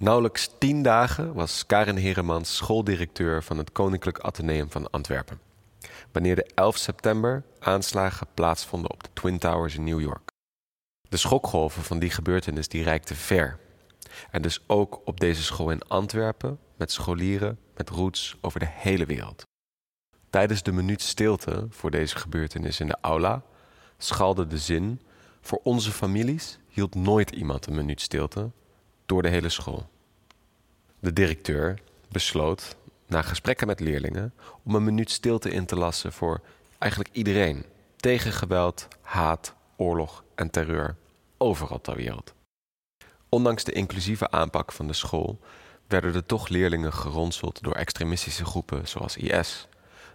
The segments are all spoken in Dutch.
Nauwelijks tien dagen was Karin Heremans schooldirecteur van het Koninklijk Atheneum van Antwerpen. Wanneer de 11 september aanslagen plaatsvonden op de Twin Towers in New York. De schokgolven van die gebeurtenis die reikten ver. En dus ook op deze school in Antwerpen met scholieren met roots over de hele wereld. Tijdens de minuut stilte voor deze gebeurtenis in de aula schalde de zin: Voor onze families hield nooit iemand een minuut stilte door de hele school. De directeur besloot, na gesprekken met leerlingen, om een minuut stilte in te lassen voor eigenlijk iedereen tegen geweld, haat, oorlog en terreur overal ter wereld. Ondanks de inclusieve aanpak van de school werden er toch leerlingen geronseld door extremistische groepen zoals IS,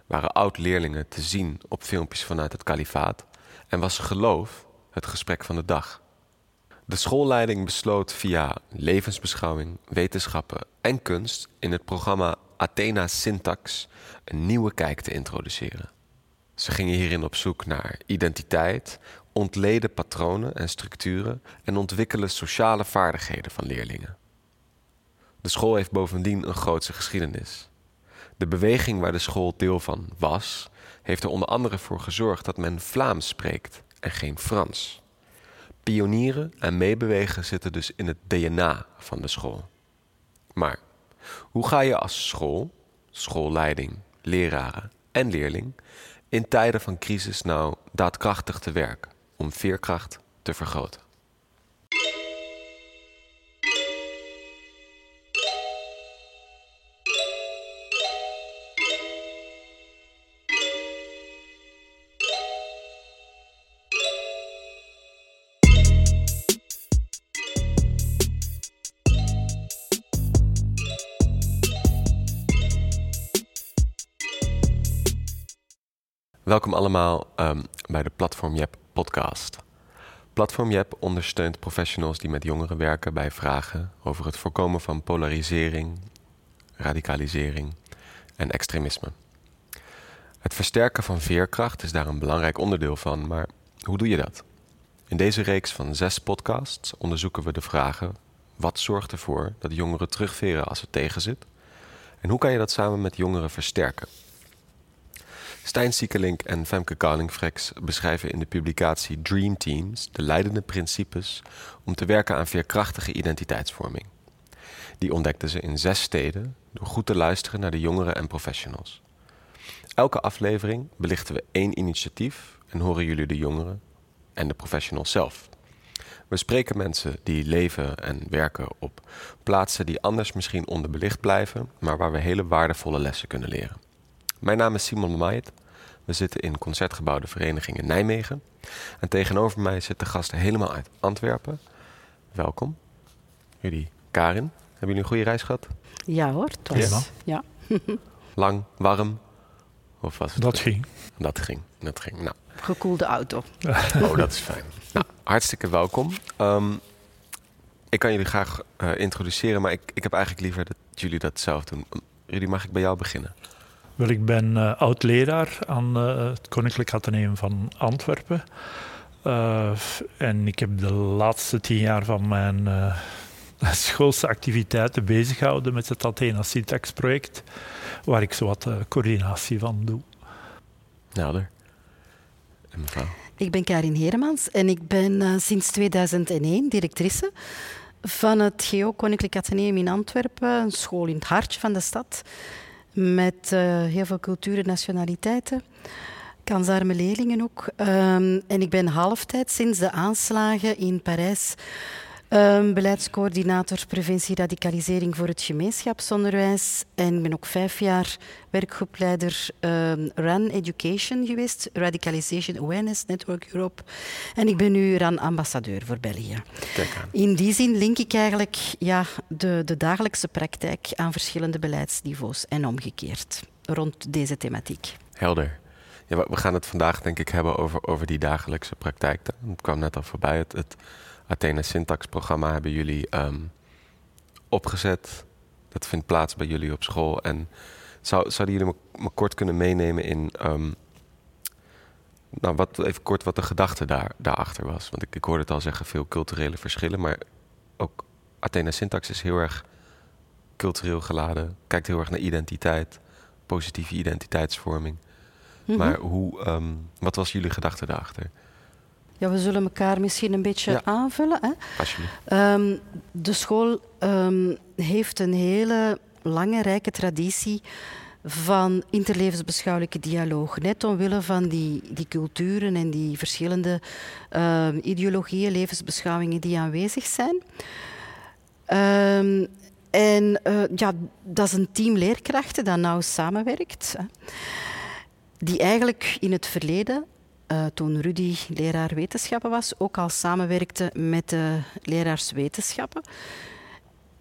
waren oud-leerlingen te zien op filmpjes vanuit het kalifaat en was geloof het gesprek van de dag. De schoolleiding besloot via levensbeschouwing, wetenschappen en kunst in het programma Athena Syntax een nieuwe kijk te introduceren. Ze gingen hierin op zoek naar identiteit, ontleden patronen en structuren en ontwikkelen sociale vaardigheden van leerlingen. De school heeft bovendien een grootse geschiedenis. De beweging waar de school deel van was, heeft er onder andere voor gezorgd dat men Vlaams spreekt en geen Frans. Pionieren en meebewegen zitten dus in het DNA van de school. Maar hoe ga je als school, schoolleiding, leraren en leerling in tijden van crisis nou daadkrachtig te werk om veerkracht te vergroten? Welkom allemaal um, bij de Platform Jep podcast. Platform Jep ondersteunt professionals die met jongeren werken bij vragen over het voorkomen van polarisering, radicalisering en extremisme. Het versterken van veerkracht is daar een belangrijk onderdeel van, maar hoe doe je dat? In deze reeks van zes podcasts onderzoeken we de vragen: wat zorgt ervoor dat jongeren terugveren als het tegenzit? En hoe kan je dat samen met jongeren versterken? Stijn Siekelink en Femke Carlingfrex beschrijven in de publicatie Dream Teams de leidende principes om te werken aan veerkrachtige identiteitsvorming. Die ontdekten ze in zes steden door goed te luisteren naar de jongeren en professionals. Elke aflevering belichten we één initiatief en horen jullie de jongeren en de professionals zelf. We spreken mensen die leven en werken op plaatsen die anders misschien onderbelicht blijven, maar waar we hele waardevolle lessen kunnen leren. Mijn naam is Simon Maait. We zitten in Concertgebouw de Vereniging in Nijmegen. En tegenover mij zit de gast helemaal uit Antwerpen. Welkom. Jullie, Karin. Hebben jullie een goede reis gehad? Ja hoor, het was, ja. Lang, warm? Of was het dat ging. Dat ging, dat ging. Nou. Gekoelde auto. oh, dat is fijn. Nou, hartstikke welkom. Um, ik kan jullie graag uh, introduceren, maar ik, ik heb eigenlijk liever dat jullie dat zelf doen. Rudy, mag ik bij jou beginnen? Wel, ik ben uh, oud-leraar aan uh, het Koninklijk Atheneum van Antwerpen. Uh, en ik heb de laatste tien jaar van mijn schoolse activiteiten bezig gehouden met het Athena Syntax project, waar ik zo wat coördinatie van doe. Helder. En mevrouw? Ik ben Karin Heremans en ik ben sinds 2001 directrice van het GEO Koninklijk Atheneum in Antwerpen, een school in het hartje van de stad met uh, heel veel culturen en nationaliteiten. Kansarme leerlingen ook. Um, en ik ben halftijd sinds de aanslagen in Parijs um, beleidscoördinator preventie radicalisering voor het gemeenschapsonderwijs. En ik ben ook vijf jaar werkgroepleider um, RAN Education geweest, Radicalization Awareness Network Europe. En ik ben nu RAN-ambassadeur voor België. In die zin link ik eigenlijk ja, de, de dagelijkse praktijk aan verschillende beleidsniveaus en omgekeerd rond deze thematiek. Helder. Ja, we gaan het vandaag denk ik hebben over, over die dagelijkse praktijk. Het kwam net al voorbij. Het, het, Athena Syntax programma hebben jullie um, opgezet. Dat vindt plaats bij jullie op school. En zou, zouden jullie me, me kort kunnen meenemen in. Um, nou, wat, even kort wat de gedachte daar, daarachter was. Want ik, ik hoorde het al zeggen, veel culturele verschillen. Maar ook Athena Syntax is heel erg cultureel geladen, kijkt heel erg naar identiteit, positieve identiteitsvorming. Mhm. Maar hoe, ehm, wat was jullie gedachte daarachter? Ja, we zullen elkaar misschien een beetje Ja. aanvullen. Hè? Ehm, de school ehm, heeft een hele lange, rijke traditie van interlevensbeschouwelijke dialoog. Net omwille van die, die culturen en die verschillende ehm, ideologieën, levensbeschouwingen die aanwezig zijn. En eh, ja, dat is een team leerkrachten dat nauw samenwerkt. Hè. Die eigenlijk in het verleden eh, toen Rudy leraar wetenschappen was, ook al samenwerkte met de leraars wetenschappen.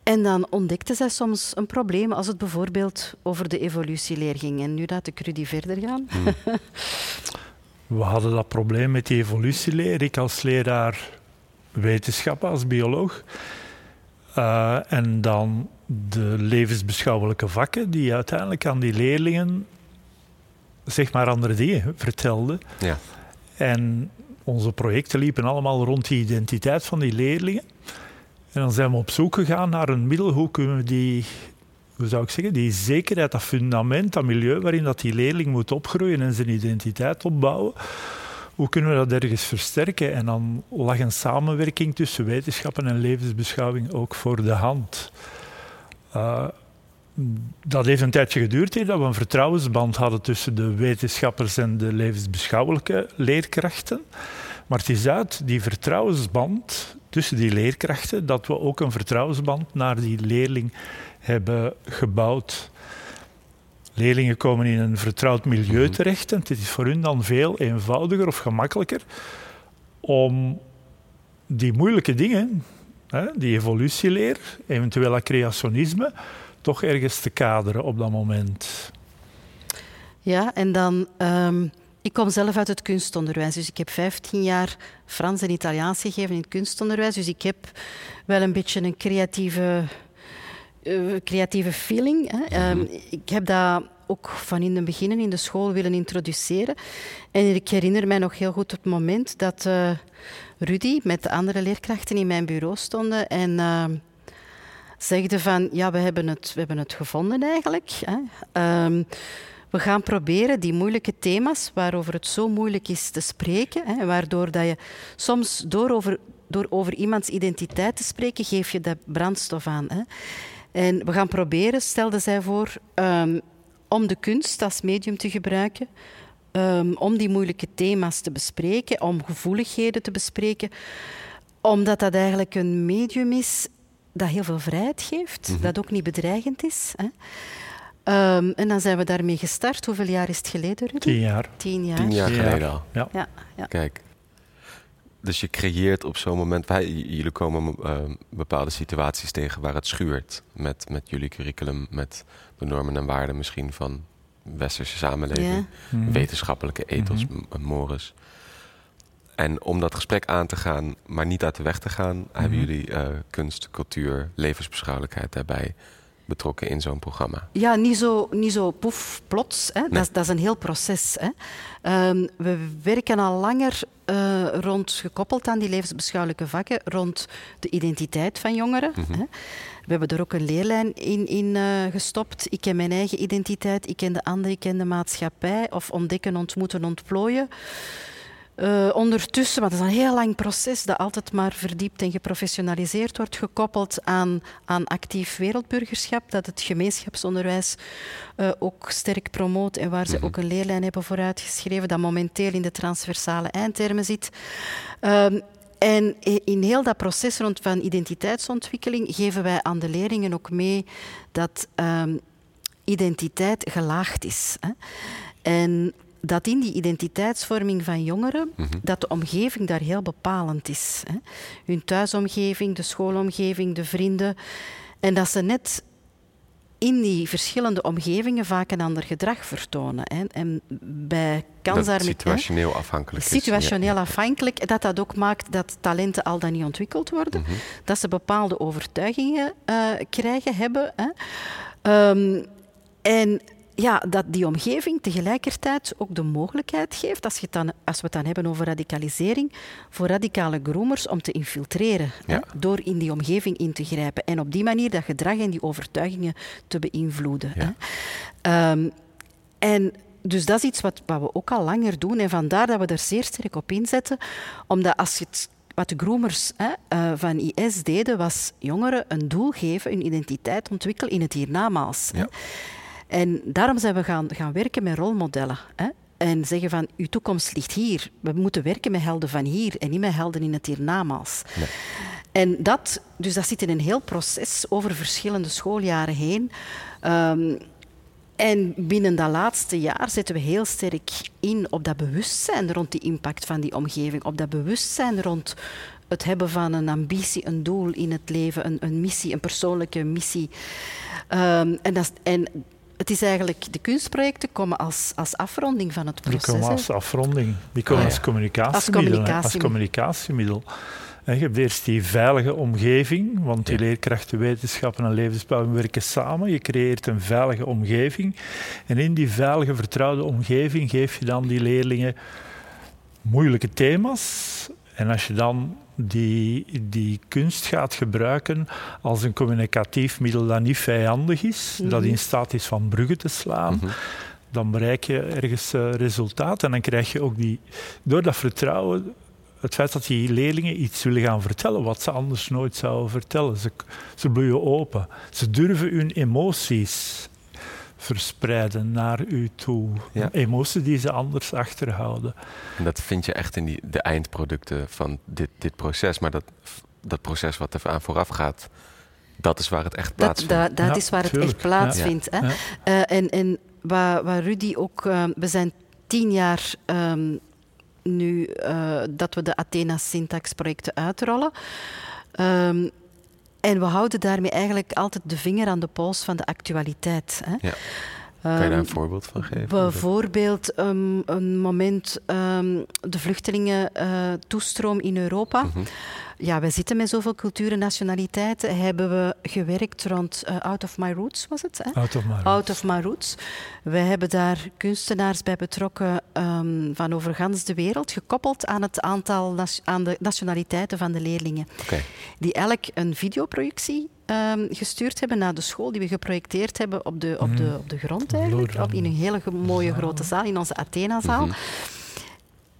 En dan ontdekte zij soms een probleem als het bijvoorbeeld over de evolutieleer ging. En nu laat ik Rudy verder gaan. We hadden dat probleem met die evolutieleer. Ik als leraar wetenschappen, als bioloog. Eh, en dan de levensbeschouwelijke vakken, die uiteindelijk aan die leerlingen zeg maar andere dingen vertelden. Ja. En onze projecten liepen allemaal rond die identiteit van die leerlingen. En dan zijn we op zoek gegaan naar een middel. Hoe kunnen we die, hoe zou ik zeggen, die zekerheid, dat fundament, dat milieu waarin dat die leerling moet opgroeien en zijn identiteit opbouwen, hoe kunnen we dat ergens versterken? En dan lag een samenwerking tussen wetenschappen en levensbeschouwing ook voor de hand. Uh, dat heeft een tijdje geduurd hier, dat we een vertrouwensband hadden tussen de wetenschappers en de levensbeschouwelijke leerkrachten. Maar het is uit die vertrouwensband tussen die leerkrachten dat we ook een vertrouwensband naar die leerling hebben gebouwd. Leerlingen komen in een vertrouwd milieu terecht en het is voor hun dan veel eenvoudiger of gemakkelijker om die moeilijke dingen, hè, die evolutieleer, eventueel creationisme, toch ergens te kaderen op dat moment. Ja, en dan... Um, ik kom zelf uit het kunstonderwijs, dus ik heb 15 jaar Frans en Italiaans gegeven in het kunstonderwijs. Dus ik heb wel een beetje een creatieve, uh, creatieve feeling. Hè. Um, ik heb dat ook van in het begin in de school willen introduceren. En ik herinner mij nog heel goed het moment dat uh, Rudy met de andere leerkrachten in mijn bureau stonden en... Uh, zegden van, ja, we hebben het, we hebben het gevonden eigenlijk. Hè. Um, we gaan proberen die moeilijke thema's, waarover het zo moeilijk is te spreken, hè, waardoor dat je soms door over, door over iemands identiteit te spreken, geef je dat brandstof aan. Hè. En we gaan proberen, stelde zij voor, um, om de kunst als medium te gebruiken, um, om die moeilijke thema's te bespreken, om gevoeligheden te bespreken, omdat dat eigenlijk een medium is dat heel veel vrijheid geeft, mm -hmm. dat ook niet bedreigend is. Hè. Um, en dan zijn we daarmee gestart. Hoeveel jaar is het geleden, Rudy? Tien jaar. Tien jaar. Tien jaar Ja. geleden al. Ja. Ja, ja. Kijk. Dus je creëert op zo'n moment... Wij, jullie komen uh, bepaalde situaties tegen waar het schuurt. Met, met jullie curriculum, met de normen en waarden misschien van westerse samenleving. Ja. Mhm. Wetenschappelijke ethos, Mhm. m- mores. En om dat gesprek aan te gaan, maar niet uit de weg te gaan... hebben Mhm. jullie uh, kunst, cultuur, levensbeschouwelijkheid daarbij betrokken in zo'n programma. Ja, niet zo, niet zo poef, plots. Hè. Nee. Dat, is, dat is een heel proces. Hè. Um, we werken al langer uh, rond, gekoppeld aan die levensbeschouwelijke vakken, rond de identiteit van jongeren. Mhm. Hè. We hebben er ook een leerlijn in, in uh, gestopt. Ik ken mijn eigen identiteit, ik ken de ander, ik ken de maatschappij. Of ontdekken, ontmoeten, ontplooien. Uh, ondertussen, maar dat is een heel lang proces dat altijd maar verdiept en geprofessionaliseerd wordt, gekoppeld aan, aan actief wereldburgerschap, dat het gemeenschapsonderwijs uh, ook sterk promoot en waar ze ook een leerlijn hebben voor uitgeschreven, dat momenteel in de transversale eindtermen zit. Um, en in heel dat proces rond van identiteitsontwikkeling geven wij aan de leerlingen ook mee dat um, identiteit gelaagd is. Hè. En dat in die identiteitsvorming van jongeren, Mhm. dat de omgeving daar heel bepalend is. Hè. Hun thuisomgeving, de schoolomgeving, de vrienden. En dat ze net in die verschillende omgevingen vaak een ander gedrag vertonen. Hè. En bij kansarme- situationeel afhankelijk is. situationeel Ja. afhankelijk, dat dat ook maakt dat talenten al dan niet ontwikkeld worden, Mhm. dat ze bepaalde overtuigingen eh, krijgen, hebben. Hè. Ehm, en ja, dat die omgeving tegelijkertijd ook de mogelijkheid geeft, als, je dan, als we het dan hebben over radicalisering, voor radicale groomers om te infiltreren. Hè, door in die omgeving in te grijpen. En op die manier dat gedrag en die overtuigingen te beïnvloeden. Hè. Ehm, en dus dat is iets wat, wat, we ook al langer doen. En vandaar dat we er zeer sterk op inzetten. Omdat als je het wat de groomers hè, uh, van IS deden, was jongeren een doel geven, een identiteit ontwikkelen in het hiernamaals. Ja. En daarom zijn we gaan, gaan werken met rolmodellen. Hè? En zeggen van, uw toekomst ligt hier. We moeten werken met helden van hier en niet met helden in het hiernamaals. Ja. En dat, dus dat zit in een heel proces over verschillende schooljaren heen. Um, en binnen dat laatste jaar zetten we heel sterk in op dat bewustzijn rond die impact van die omgeving, op dat bewustzijn rond het hebben van een ambitie, een doel in het leven, een, een missie, een persoonlijke missie. Um, en, dat, en het is eigenlijk, de kunstprojecten komen als, als afronding van het proces. Die komen als afronding, die komen ah, als, communicatiemiddel, als communicatiemiddel. Je hebt eerst die veilige omgeving, want die leerkrachten, wetenschappen en levensbouw werken samen. Je creëert een veilige omgeving. En in die veilige, vertrouwde omgeving geef je dan die leerlingen moeilijke thema's. En als je dan die, die kunst gaat gebruiken als een communicatief middel dat niet vijandig is, dat mhm. in staat is van bruggen te slaan, mhm. dan bereik je ergens uh, resultaat. En dan krijg je ook die, door dat vertrouwen, het feit dat die leerlingen iets willen gaan vertellen wat ze anders nooit zouden vertellen. Ze, ze bloeien open. Ze durven hun emoties verspreiden naar u toe. Emoties die ze anders achterhouden. En dat vind je echt in die, de eindproducten van dit, dit proces. Maar dat, dat proces wat er aan vooraf gaat, dat is waar het echt plaatsvindt. Dat, dat, dat is waar het echt plaatsvindt. Hè? Uh, en en waar, waar Rudy ook... Uh, we zijn tien jaar... Um, nu uh, dat we de Athena Syntax projecten uitrollen. Um, en we houden daarmee eigenlijk altijd de vinger aan de pols van de actualiteit. Hè. Ja. Kan je daar een ehm, voorbeeld van geven? Bijvoorbeeld um, een moment um, de vluchtelingen-toestroom uh, in Europa. Mm -hmm. Ja, wij zitten met zoveel culturen en nationaliteiten. Hebben we gewerkt rond uh, Out of My Roots, was het? Hè? Out of My Roots. Out of My Roots. We hebben daar kunstenaars bij betrokken um, van over gans de wereld, gekoppeld aan het aantal aan de nationaliteiten van de leerlingen. Okay. Die elk een videoprojectie um, gestuurd hebben naar de school, die we geprojecteerd hebben op de, op de, mhm. op de grond eigenlijk, op, in een hele mooie grote zaal, in onze Athena-zaal. Mm -hmm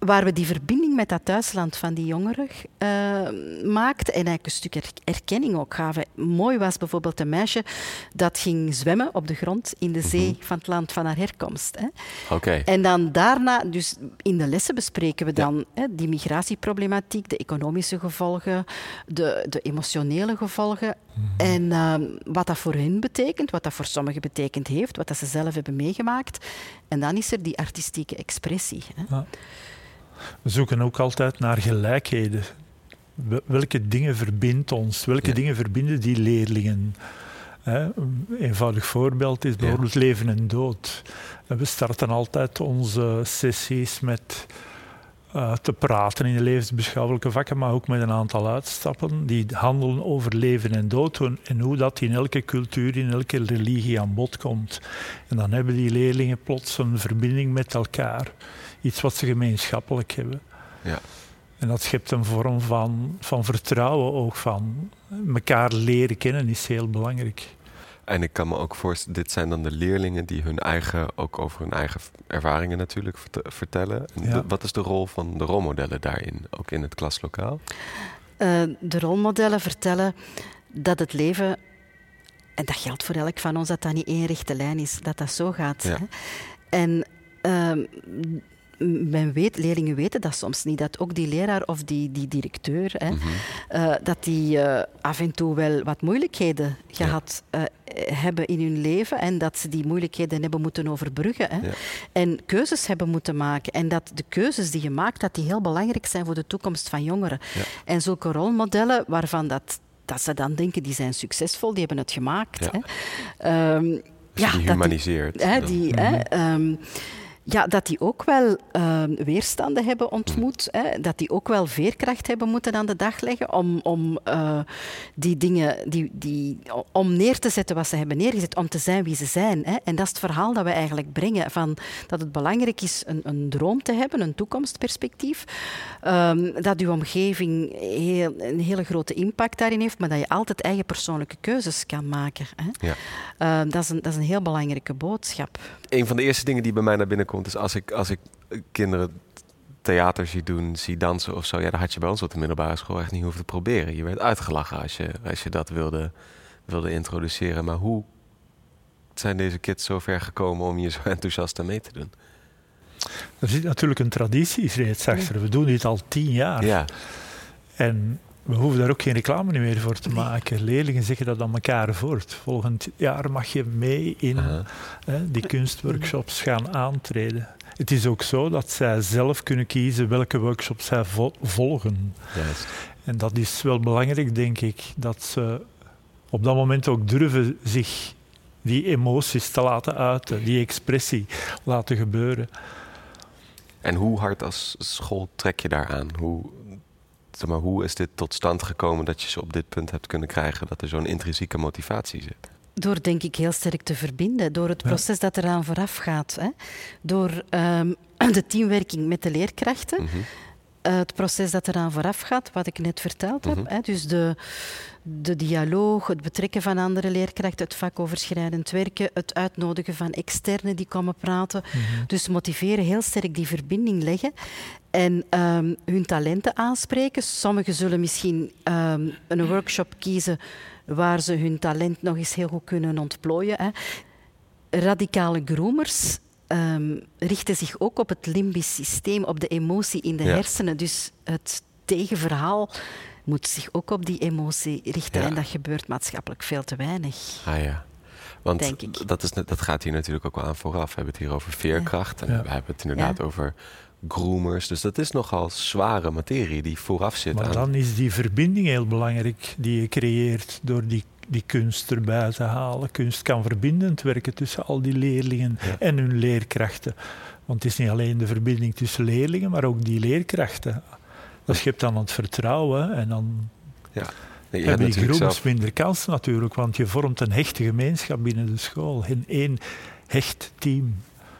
waar we die verbinding met dat thuisland van die jongeren uh, maakten en eigenlijk een stuk erkenning ook gaven. Mooi was bijvoorbeeld een meisje dat ging zwemmen op de grond in de zee mhm. van het land van haar herkomst. Hè. Okay. En dan daarna, dus in de lessen bespreken we dan hè, die migratieproblematiek, de economische gevolgen, de, de emotionele gevolgen mhm. en uh, wat dat voor hen betekent, wat dat voor sommigen betekend heeft, wat dat ze zelf hebben meegemaakt. En dan is er die artistieke expressie. Hè. Ja. We zoeken ook altijd naar gelijkheden. Welke dingen verbindt ons? Welke dingen verbinden die leerlingen? Een eenvoudig voorbeeld is bijvoorbeeld leven en dood. We starten altijd onze sessies met uh, te praten in de levensbeschouwelijke vakken, maar ook met een aantal uitstappen die handelen over leven en dood en hoe dat in elke cultuur, in elke religie aan bod komt. En dan hebben die leerlingen plots een verbinding met elkaar iets wat ze gemeenschappelijk hebben. Ja. En dat schept een vorm van, van vertrouwen ook, van elkaar leren kennen is heel belangrijk. En ik kan me ook voorstellen, dit zijn dan de leerlingen die hun eigen, ook over hun eigen ervaringen natuurlijk vertellen. Ja. wat is de rol van de rolmodellen daarin, ook in het klaslokaal? Uh, de rolmodellen vertellen dat het leven, en dat geldt voor elk van ons, dat dat niet één rechte lijn is, dat dat zo gaat. Ja. Hè? En uh, men weet, leerlingen weten dat soms niet, dat ook die leraar of die, die directeur, hè, mm -hmm. uh, dat die uh, af en toe wel wat moeilijkheden gehad ja. uh, hebben in hun leven en dat ze die moeilijkheden hebben moeten overbruggen. Hè, ja. En keuzes hebben moeten maken. En dat de keuzes die je maakt, dat die heel belangrijk zijn voor de toekomst van jongeren. Ja. En zulke rolmodellen waarvan dat, dat ze dan denken, die zijn succesvol, die hebben het gemaakt. Hè. Um, ja. Die, hè, die, mm -hmm. hè, um, ja, dat die ook wel ehm, weerstanden hebben ontmoet. Hè, dat die ook wel veerkracht hebben moeten aan de dag leggen om, om uh, die dingen, die, die, om neer te zetten wat ze hebben neergezet, om te zijn wie ze zijn. Hè. En dat is het verhaal dat we eigenlijk brengen, van dat het belangrijk is een, een droom te hebben, een toekomstperspectief, um, dat uw omgeving heel, een hele grote impact daarin heeft, maar dat je altijd eigen persoonlijke keuzes kan maken. Hè. Ja. Uh, dat, is een, dat is een heel belangrijke boodschap. Een van de eerste dingen die bij mij naar binnen komt, dus als ik, als ik kinderen theater zie doen, zie dansen of zo, ja, dan had je bij ons op de middelbare school echt niet hoeven te proberen. Je werd uitgelachen als je, als je dat wilde, wilde introduceren. Maar hoe zijn deze kids zo ver gekomen om je zo enthousiast aan mee te doen? Er zit natuurlijk een traditie reeds achter. We doen dit al tien jaar. Ja. En we hoeven daar ook geen reclame meer voor te maken. Leerlingen zeggen dat aan elkaar voort. Volgend jaar mag je mee in hè, die kunstworkshops gaan aantreden. Het is ook zo dat zij zelf kunnen kiezen welke workshops zij volgen. Juist. En dat is wel belangrijk, denk ik, dat ze op dat moment ook durven zich die emoties te laten uiten, die expressie laten gebeuren. En hoe hard als school trek je daaraan? Hoe, zeg maar, hoe is dit tot stand gekomen dat je ze op dit punt hebt kunnen krijgen dat er zo'n intrinsieke motivatie zit? Door, denk ik, heel sterk te verbinden. Door het proces dat eraan vooraf gaat. Hè. Door um, de teamwerking met de leerkrachten. Mhm. Het proces dat eraan vooraf gaat, wat ik net verteld heb. Mhm. Hè. Dus de, de dialoog, het betrekken van andere leerkrachten, het vakoverschrijdend werken, het uitnodigen van externen die komen praten. Mhm. Dus motiveren, heel sterk die verbinding leggen en um, hun talenten aanspreken. Sommigen zullen misschien um, een workshop kiezen waar ze hun talent nog eens heel goed kunnen ontplooien. Hè. Radicale groomers um, richten zich ook op het limbisch systeem, op de emotie in de hersenen. Dus het tegenverhaal moet zich ook op die emotie richten. En dat gebeurt maatschappelijk veel te weinig. Ah ja. Want denk ik. Dat, is, dat gaat hier natuurlijk ook wel aan vooraf. We hebben het hier over veerkracht. En we hebben het inderdaad over groomers. Dus dat is nogal zware materie die vooraf zit. Maar dan is die verbinding heel belangrijk die je creëert door die, die kunst erbij te halen. Kunst kan verbindend werken tussen al die leerlingen en hun leerkrachten. Want het is niet alleen de verbinding tussen leerlingen, maar ook die leerkrachten. Dat schept dan het vertrouwen en dan ja. Nee, hebben die groepen minder kans natuurlijk, want je vormt een hechte gemeenschap binnen de school. In één hecht team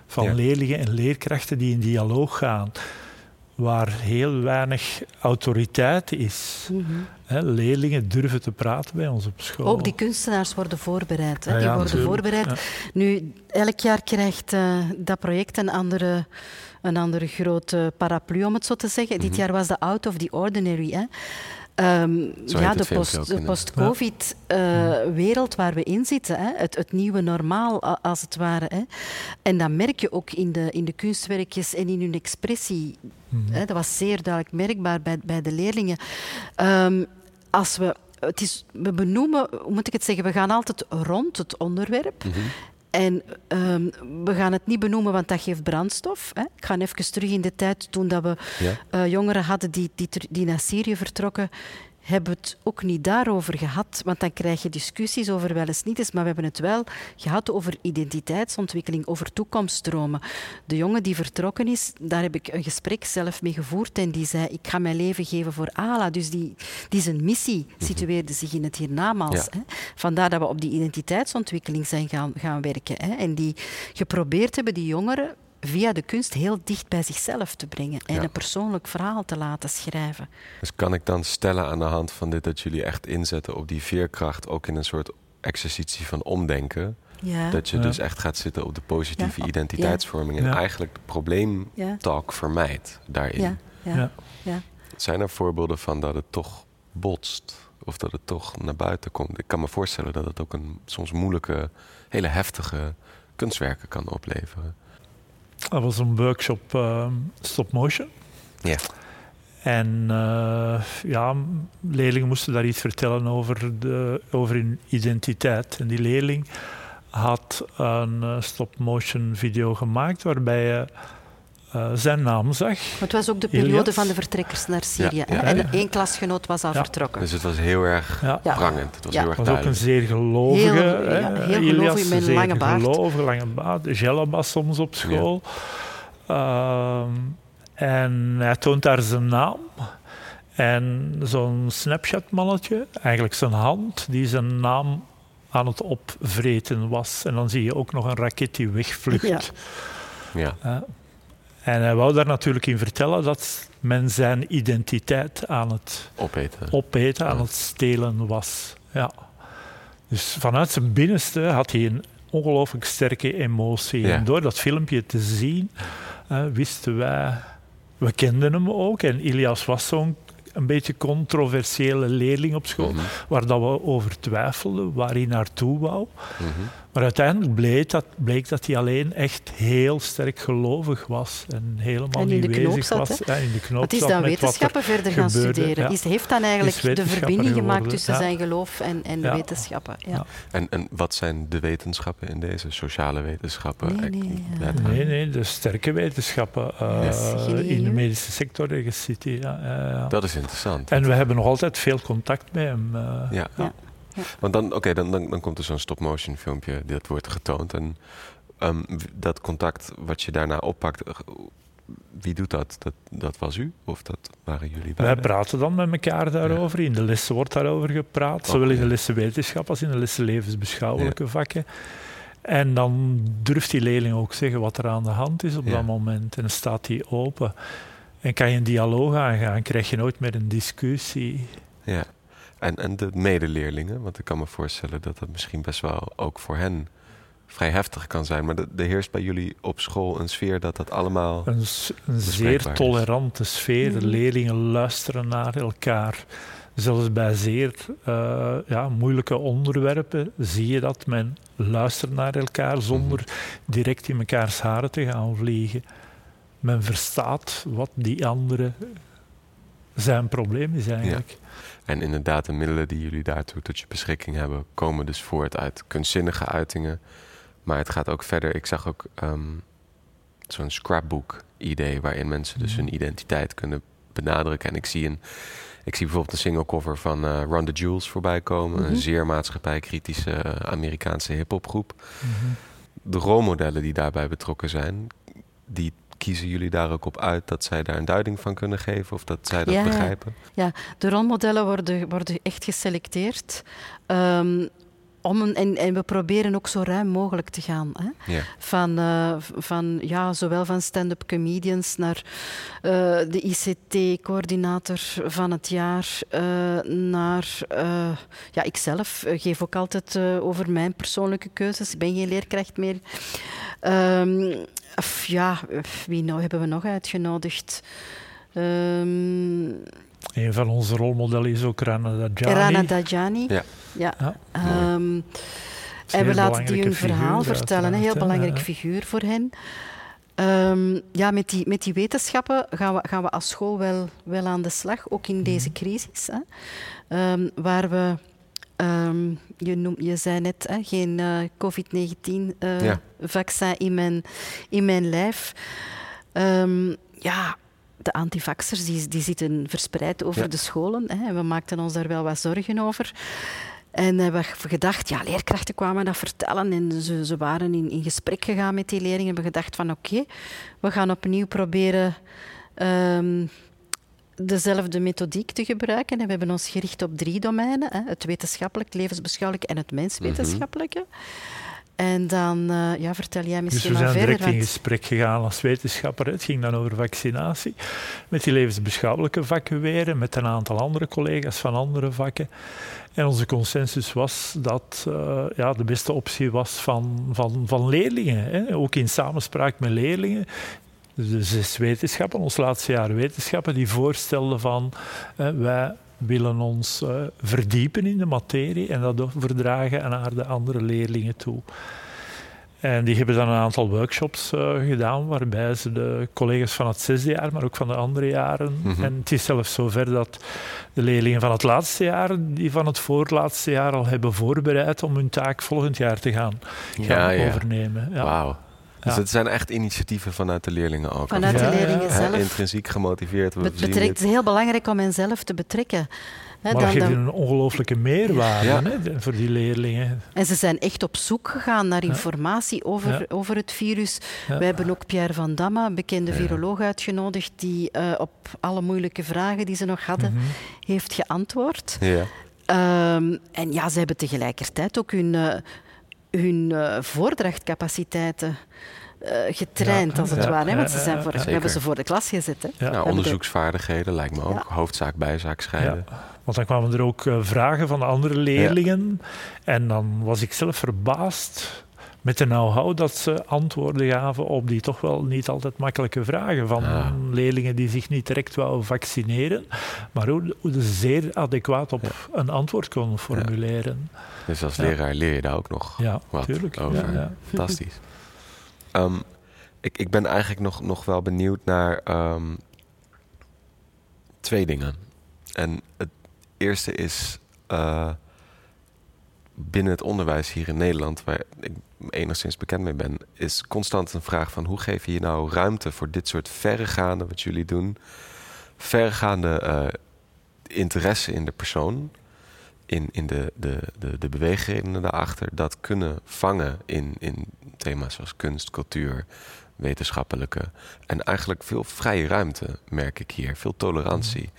van leerlingen en leerkrachten die in dialoog gaan, waar heel weinig autoriteit is. Mhm. leerlingen durven te praten bij ons op school. Ook die kunstenaars worden voorbereid. Hè? die worden voorbereid. Nu, elk jaar krijgt uh, dat project een andere, een andere grote paraplu, om het zo te zeggen. Dit mhm. jaar was de Out of the Ordinary. Hè? Um, ja, de, post, post-COVID-wereld uh, waar we in zitten, hè? Het, het, nieuwe normaal als het ware. Hè? En dat merk je ook in de, in de kunstwerkjes en in hun expressie. Mm -hmm. hè? Dat was zeer duidelijk merkbaar bij, bij de leerlingen. Um, als we, het is, we benoemen, hoe moet ik het zeggen, we gaan altijd rond het onderwerp. Mm -hmm. En um, we gaan het niet benoemen, want dat geeft brandstof. Hè. Ik ga even terug in de tijd toen dat we ja. uh, jongeren hadden die, die, die naar Syrië vertrokken hebben we het ook niet daarover gehad, want dan krijg je discussies over wel eens niet eens, maar we hebben het wel gehad over identiteitsontwikkeling, over toekomstdromen. De jongen die vertrokken is, daar heb ik een gesprek zelf mee gevoerd en die zei, ik ga mijn leven geven voor Allah. Dus die, die zijn missie mhm. situeerde zich in het hiernamaals. Hè. Vandaar dat we op die identiteitsontwikkeling zijn gaan, gaan werken. Hè. En die geprobeerd hebben die jongeren via de kunst heel dicht bij zichzelf te brengen en een persoonlijk verhaal te laten schrijven. Dus kan ik dan stellen aan de hand van dit dat jullie echt inzetten op die veerkracht, ook in een soort exercitie van omdenken? Ja. Dat je dus echt gaat zitten op de positieve identiteitsvorming en eigenlijk de probleemtalk vermijdt daarin. Ja. Zijn er voorbeelden van dat het toch botst? Of dat het toch naar buiten komt? Ik kan me voorstellen dat het ook een soms moeilijke, hele heftige kunstwerken kan opleveren. Dat was een workshop uh, stop motion. Ja. En uh, ja, leerlingen moesten daar iets vertellen over, de, over hun identiteit. En die leerling had een uh, stop motion video gemaakt waarbij je uh, zijn naam zag. Het was ook de periode van de vertrekkers naar Syrië. Ja, ja, en één klasgenoot was al vertrokken. Dus het was heel erg prangend. Het was heel erg was ook een zeer gelovige. Heel, heel gelovig met een lange baard. gelovig, lange baard. Jellaba soms op school. Ehm, en hij toont daar zijn naam. En zo'n Snapchat-mannetje, eigenlijk zijn hand, die zijn naam aan het opvreten was. En dan zie je ook nog een raket die wegvlucht. Ja. Ja. En hij wou daar natuurlijk in vertellen dat men zijn identiteit aan het Opeten. opeten, aan Ja. het stelen was. Ja. Dus vanuit zijn binnenste had hij een ongelooflijk sterke emotie. Ja. En door dat filmpje te zien, wisten wij... We kenden hem ook. En Ilias was zo'n een beetje controversiële leerling op school, Mhm. waar dat we over twijfelden, waar hij naartoe wou. Mhm. Maar uiteindelijk bleek dat, bleek dat hij alleen echt heel sterk gelovig was en helemaal En in niet de knoop bezig zat, was. in de knoop Wat is dan wetenschappen verder gaan gebeurde, studeren? ja. Is, heeft dan eigenlijk de verbinding gemaakt tussen ja. zijn geloof en, en Ja. wetenschappen? Ja. Ja. En, en wat zijn de wetenschappen in deze? Sociale wetenschappen? Nee, nee. Nee, nee, de sterke wetenschappen eh, Yes. in de medische sector ja, ja. Dat is interessant. En we hebben nog altijd veel contact met hem. eh. Ja. Ja. Want dan, oké, dan, dan, dan komt er zo'n stop-motion filmpje, dat wordt getoond. En ehm, dat contact wat je daarna oppakt, eh, wie doet dat? dat? Dat was u? Of dat waren jullie Wij beiden? praten dan met elkaar daarover. In de lessen wordt daarover gepraat, zowel in de lessen wetenschap als in de lessen levensbeschouwelijke vakken. En dan durft die leerling ook zeggen wat er aan de hand is op Ja. dat moment. En dan staat die open. En kan je een dialoog aangaan, krijg je nooit meer een discussie. Ja. En, en de medeleerlingen, want ik kan me voorstellen dat dat misschien best wel ook voor hen vrij heftig kan zijn. Maar de- er heerst bij jullie op school een sfeer dat dat allemaal... Een, zeer is. tolerante sfeer. De Mhm. leerlingen luisteren naar elkaar. Zelfs bij zeer eh, ja, moeilijke onderwerpen zie je dat men luistert naar elkaar zonder direct in mekaars haren te gaan vliegen. Men verstaat wat die andere zijn probleem is eigenlijk. En inderdaad, de middelen die jullie daartoe tot je beschikking hebben, komen dus voort uit kunstzinnige uitingen. Maar het gaat ook verder. Ik zag ook ehm, zo'n scrapbook-idee waarin mensen dus Mhm. hun identiteit kunnen benadrukken. En ik zie, een, ik zie bijvoorbeeld een singlecover van eh Run the Jewels voorbij komen. Mhm. Een zeer maatschappijkritische eh, Amerikaanse hip-hopgroep. Mhm. De rolmodellen die daarbij betrokken zijn, die kiezen jullie daar ook op uit dat zij daar een duiding van kunnen geven of dat zij dat Ja. begrijpen? De rolmodellen worden, worden echt geselecteerd. Ehm, om een, en, en we proberen ook zo ruim mogelijk te gaan. Hè? Ja. Van, eh, van, ja, zowel van stand-up comedians naar eh, de ICT-coördinator van het jaar, eh, naar ja, ikzelf geef ook altijd over mijn persoonlijke keuzes. Ik ben geen leerkracht meer. Um, of, ja, wie nou hebben we nog uitgenodigd? Um, een van onze rolmodellen is ook Rana Dajani. Rana Dajani. Ja. ja. ja. Um, en we laten die hun verhaal vertellen. Een heel belangrijk figuur voor hen. Um, ja, met die, met die wetenschappen gaan we, gaan we als school wel, wel aan de slag, ook in deze crisis. Hè. Um, waar we, um, je, noem, je zei net, hè, geen uh, COVID-19-vaccin uh, ja. in, mijn, in mijn lijf. ja, de antivaxers die, die zitten verspreid over ja. de scholen. Hè, en we maakten ons daar wel wat zorgen over. En hebben we gedacht, ja, leerkrachten kwamen dat vertellen en ze, ze waren in, in gesprek gegaan met die leerlingen. We hebben gedacht van oké, okay, we gaan opnieuw proberen um, dezelfde methodiek te gebruiken. En we hebben ons gericht op drie domeinen. Hè, het wetenschappelijk, het levensbeschouwelijke en het menswetenschappelijke. Mm -hmm. En dan uh, ja, vertel jij misschien dus we zijn direct in gesprek gegaan als wetenschapper. Het ging dan over vaccinatie. Met die levensbeschouwelijke vakken weer met een aantal andere collega's van andere vakken. En onze consensus was dat uh, ja, de beste optie was van, van, van leerlingen. Hè? Ook in samenspraak met leerlingen. De zes wetenschappen, ons laatste jaar wetenschappen, die voorstelden van wij willen ons verdiepen in de materie en dat overdragen naar de andere leerlingen toe. En die hebben dan een aantal workshops uh, gedaan, waarbij ze de collega's van het zesde jaar, maar ook van de andere jaren. Mm -hmm. En het is zelfs zover dat de leerlingen van het laatste jaar, die van het voorlaatste jaar al hebben voorbereid om hun taak volgend jaar te gaan, ja. overnemen. Ja. Wauw. Dus ja. het zijn echt initiatieven vanuit de leerlingen ook. Vanuit de leerlingen zelf. He, intrinsiek gemotiveerd. Het, betrekt, het is heel belangrijk om hen zelf te betrekken. maar dat geeft een ongelooflijke meerwaarde hè, voor die leerlingen. En ze zijn echt op zoek gegaan naar informatie over, over het virus. We hebben ook Pierre van Damme, een bekende viroloog, uitgenodigd die uh, op alle moeilijke vragen die ze nog hadden, mhm. heeft geantwoord. Ja. Um, en ja, ze hebben tegelijkertijd ook hun, uh, hun uh, voordrachtcapaciteiten uh, getraind, als het ware. Hè? Want ze zijn voor, we hebben ze voor de klas gezet. Hè? Nou, onderzoeksvaardigheden lijkt me ook. Hoofdzaak, bijzaak scheiden. Want dan kwamen er ook vragen van andere leerlingen. En dan was ik zelf verbaasd met de know-how dat ze antwoorden gaven op die toch wel niet altijd makkelijke vragen van leerlingen die zich niet direct wouden vaccineren, maar hoe, ze zeer adequaat op een antwoord konden formuleren. Dus als leraar leer je daar ook nog ja, wat tuurlijk. over. Fantastisch. Ehm, ik, ik ben eigenlijk nog, nog wel benieuwd naar ehm, twee dingen. En het eerste is uh, binnen het onderwijs hier in Nederland, waar ik enigszins bekend mee ben, is constant een vraag van hoe geef je je nou ruimte voor dit soort verregaande, wat jullie doen, verregaande uh, interesse in de persoon, in, in de, de, de, de beweegredenen daarachter, dat kunnen vangen in, in thema's zoals kunst, cultuur, wetenschappelijke. En eigenlijk veel vrije ruimte, merk ik hier, veel tolerantie.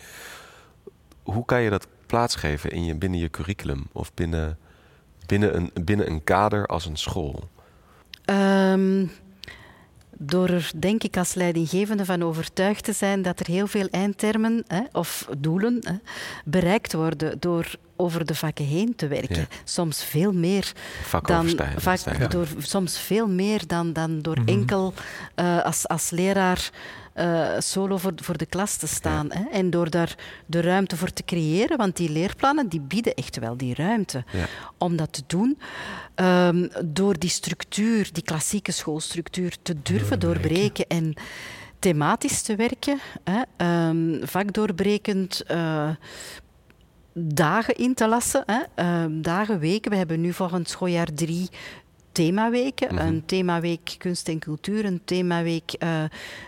Hoe kan je dat plaatsgeven in je, binnen je curriculum of binnen binnen een, binnen een kader als een school? Um, door er denk ik als leidinggevende van overtuigd te zijn dat er heel veel eindtermen hè, of doelen hè, bereikt worden door over de vakken heen te werken. Soms veel meer dan, vak, door, soms veel meer dan, dan door mhm. enkel uh, als, als leraar uh, solo voor, voor de klas te staan. Hè? En door daar de ruimte voor te creëren, want die leerplannen die bieden echt wel die ruimte ja. om dat te doen. Um, door die structuur, die klassieke schoolstructuur, te durven doorbreken en thematisch te werken, hè? Um, vakdoorbrekend. Uh, dagen in te lassen. Hè? Uh, dagen, weken. We hebben nu volgend schooljaar drie themaweken. Mm Een themaweek kunst en cultuur, een themaweek uh,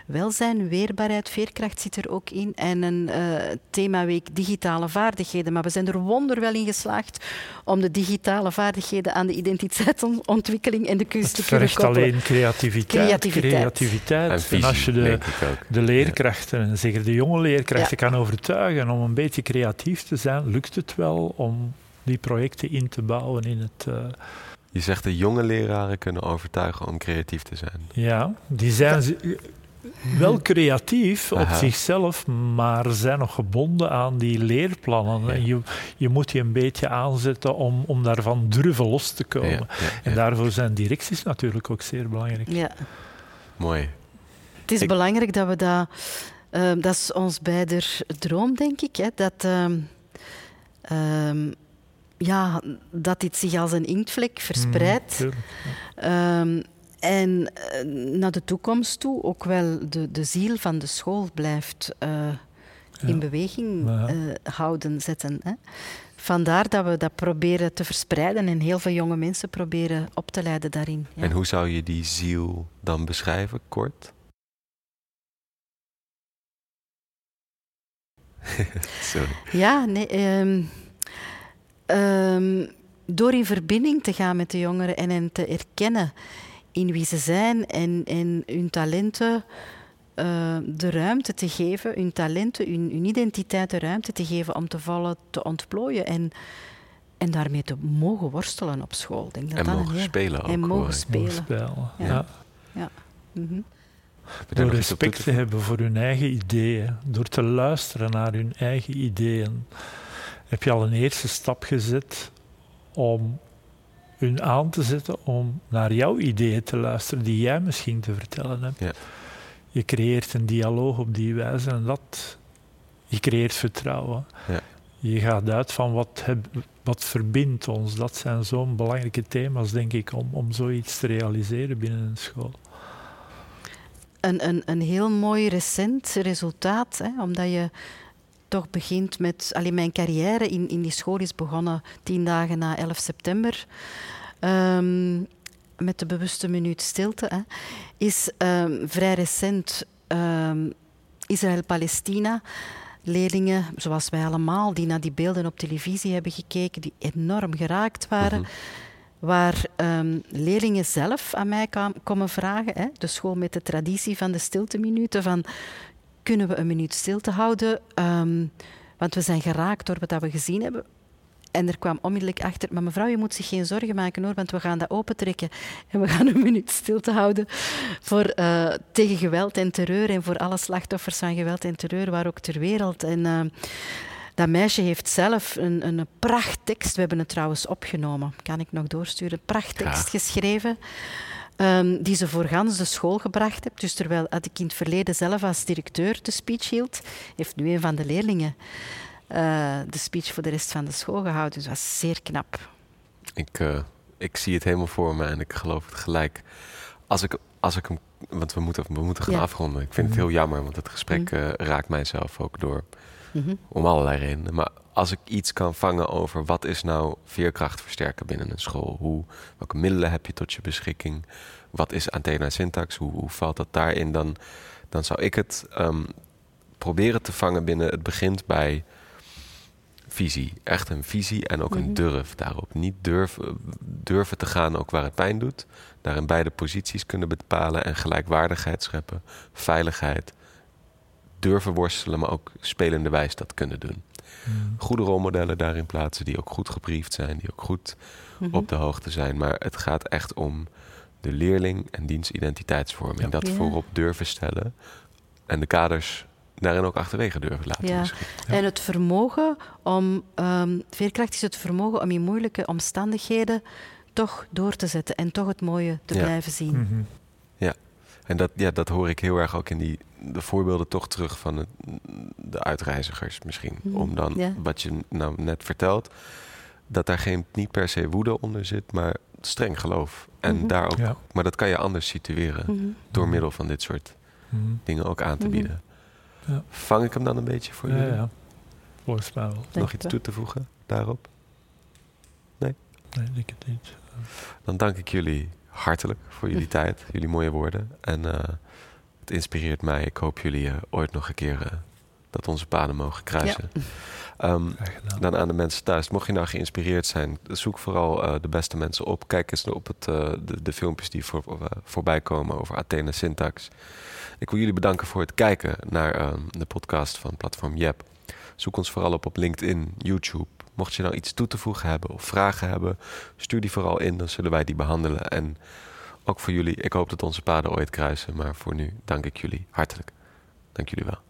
welzijn, weerbaarheid, veerkracht zit er ook in. En een uh, themaweek digitale vaardigheden. Maar we zijn er wonderwel in geslaagd om de digitale vaardigheden aan de identiteitsontwikkeling en de kunst te kunnen koppelen. alleen creativiteit. Creativiteit. creativiteit. En, als je de, de leerkrachten, en zeker de jonge leerkrachten, kan overtuigen om een beetje creatief te zijn, lukt het wel om die projecten in te bouwen in het... Uh, je zegt de jonge leraren kunnen overtuigen om creatief te zijn. Ja, die zijn wel creatief op zichzelf, maar zijn nog gebonden aan die leerplannen. En je, je moet je een beetje aanzetten om, om daarvan durven los te komen. en daarvoor zijn directies natuurlijk ook zeer belangrijk. Ja. Mooi. Het is belangrijk dat we dat... Uh, dat is ons beider droom, denk ik. Hè, dat... Uh, ja, dat dit zich als een inktvlek verspreidt. Mm, en uh, naar de toekomst toe ook wel de, de ziel van de school blijft uh, in beweging uh, houden, zetten. Hè. Vandaar dat we dat proberen te verspreiden en heel veel jonge mensen proberen op te leiden daarin. Ja. En hoe zou je die ziel dan beschrijven, kort? Sorry. Ja, nee. Um, Um, door in verbinding te gaan met de jongeren en hen te erkennen in wie ze zijn en, en hun talenten uh, de ruimte te geven, hun talenten, hun, hun, identiteit de ruimte te geven om te vallen, te ontplooien en, en daarmee te mogen worstelen op school. Denk dat en dat mogen spelen ook. En mogen spelen. ja. ja. ja. Mm -hmm. Door respect te hebben voor hun eigen ideeën, door te luisteren naar hun eigen ideeën heb je al een eerste stap gezet om hun aan te zetten om naar jouw ideeën te luisteren die jij misschien te vertellen hebt. Ja. Je creëert een dialoog op die wijze en dat, je creëert vertrouwen. Ja. Je gaat uit van wat, heb, wat verbindt ons. Dat zijn zo'n belangrijke thema's, denk ik, om, om zoiets te realiseren binnen een school. Een, een, een heel mooi recent resultaat, hè, omdat je toch begint met... Allee, mijn carrière in, in die school is begonnen tien dagen na 11 september. Um, met de bewuste minuut stilte. Hè, is um, vrij recent um, Israël-Palestina leerlingen, zoals wij allemaal, die naar die beelden op televisie hebben gekeken, die enorm geraakt waren. Mhm. Waar ehm, leerlingen zelf aan mij komen vragen, hè, de school met de traditie van de stilteminuten, van kunnen we een minuut stilte houden? Ehm, want we zijn geraakt door wat we gezien hebben. En er kwam onmiddellijk achter, maar mevrouw, je moet zich geen zorgen maken hoor, want we gaan dat opentrekken. En we gaan een minuut stilte houden voor, eh, tegen geweld en terreur en voor alle slachtoffers van geweld en terreur, waar ook ter wereld. En eh, dat meisje heeft zelf een, een prachttekst, we hebben het trouwens opgenomen, kan ik nog doorsturen, prachttekst Graag. geschreven. Ehm, die ze voor gans de school gebracht heeft. Dus terwijl had ik in het verleden zelf als directeur de speech hield, heeft nu een van de leerlingen eh, de speech voor de rest van de school gehouden. Dus dat was zeer knap. Ik, eh, ik zie het helemaal voor me en ik geloof het gelijk. Als ik, als ik hem, want we moeten, we moeten gaan Ja. afronden. Ik vind het heel jammer, want het gesprek eh, raakt mijzelf ook door. Mhm. Om allerlei redenen. Maar als ik iets kan vangen over wat is nou veerkracht versterken binnen een school? Hoe, welke middelen heb je tot je beschikking? Wat is Athena syntax? Hoe, hoe valt dat daarin? Dan, dan zou ik het ehm, proberen te vangen binnen. Het begint bij visie. Echt een visie en ook een Mhm. durf daarop. Niet durven, durven te gaan ook waar het pijn doet. Daarin beide posities kunnen bepalen en gelijkwaardigheid scheppen. Veiligheid. Durven worstelen, maar ook spelende wijs dat kunnen doen. Mm. Goede rolmodellen daarin plaatsen die ook goed gebriefd zijn, die ook goed Mhm. op de hoogte zijn. Maar het gaat echt om de leerling en diens identiteitsvorming. Ja. Dat Ja. voorop durven stellen en de kaders daarin ook achterwege durven laten. Ja. En het vermogen om, ehm, veerkracht is het vermogen om in moeilijke omstandigheden toch door te zetten en toch het mooie te Ja. blijven zien. Mhm. En dat, ja, dat hoor ik heel erg ook in die, de voorbeelden toch terug van het, de uitreizigers misschien. Mhm, Om dan ja. wat je nou net vertelt, dat daar geen, niet per se woede onder zit, maar streng geloof. En Mhm. daar ook, Ja. maar dat kan je anders situeren Mhm. door middel van dit soort dingen ook aan te bieden. Ja. Vang ik hem dan een beetje voor Ja, jullie? ja. Volgens mij wel. Nog iets toe te voegen daarop? Nee, ik denk het niet. Dan dank ik jullie hartelijk voor jullie tijd, jullie mooie woorden. En eh, het inspireert mij. Ik hoop jullie eh, ooit nog een keer eh, dat onze paden mogen kruisen. Ehm, dan aan de mensen thuis. Mocht je nou geïnspireerd zijn, zoek vooral eh, de beste mensen op. Kijk eens op het, eh, de, de filmpjes die voor, voorbij komen over Athena Syntax. Ik wil jullie bedanken voor het kijken naar ehm, de podcast van Platform Jep. Zoek ons vooral op op LinkedIn, YouTube. Mocht je nou iets toe te voegen hebben of vragen hebben, stuur die vooral in. Dan zullen wij die behandelen. En ook voor jullie, ik hoop dat onze paden ooit kruisen. Maar voor nu dank ik jullie hartelijk. Dank jullie wel.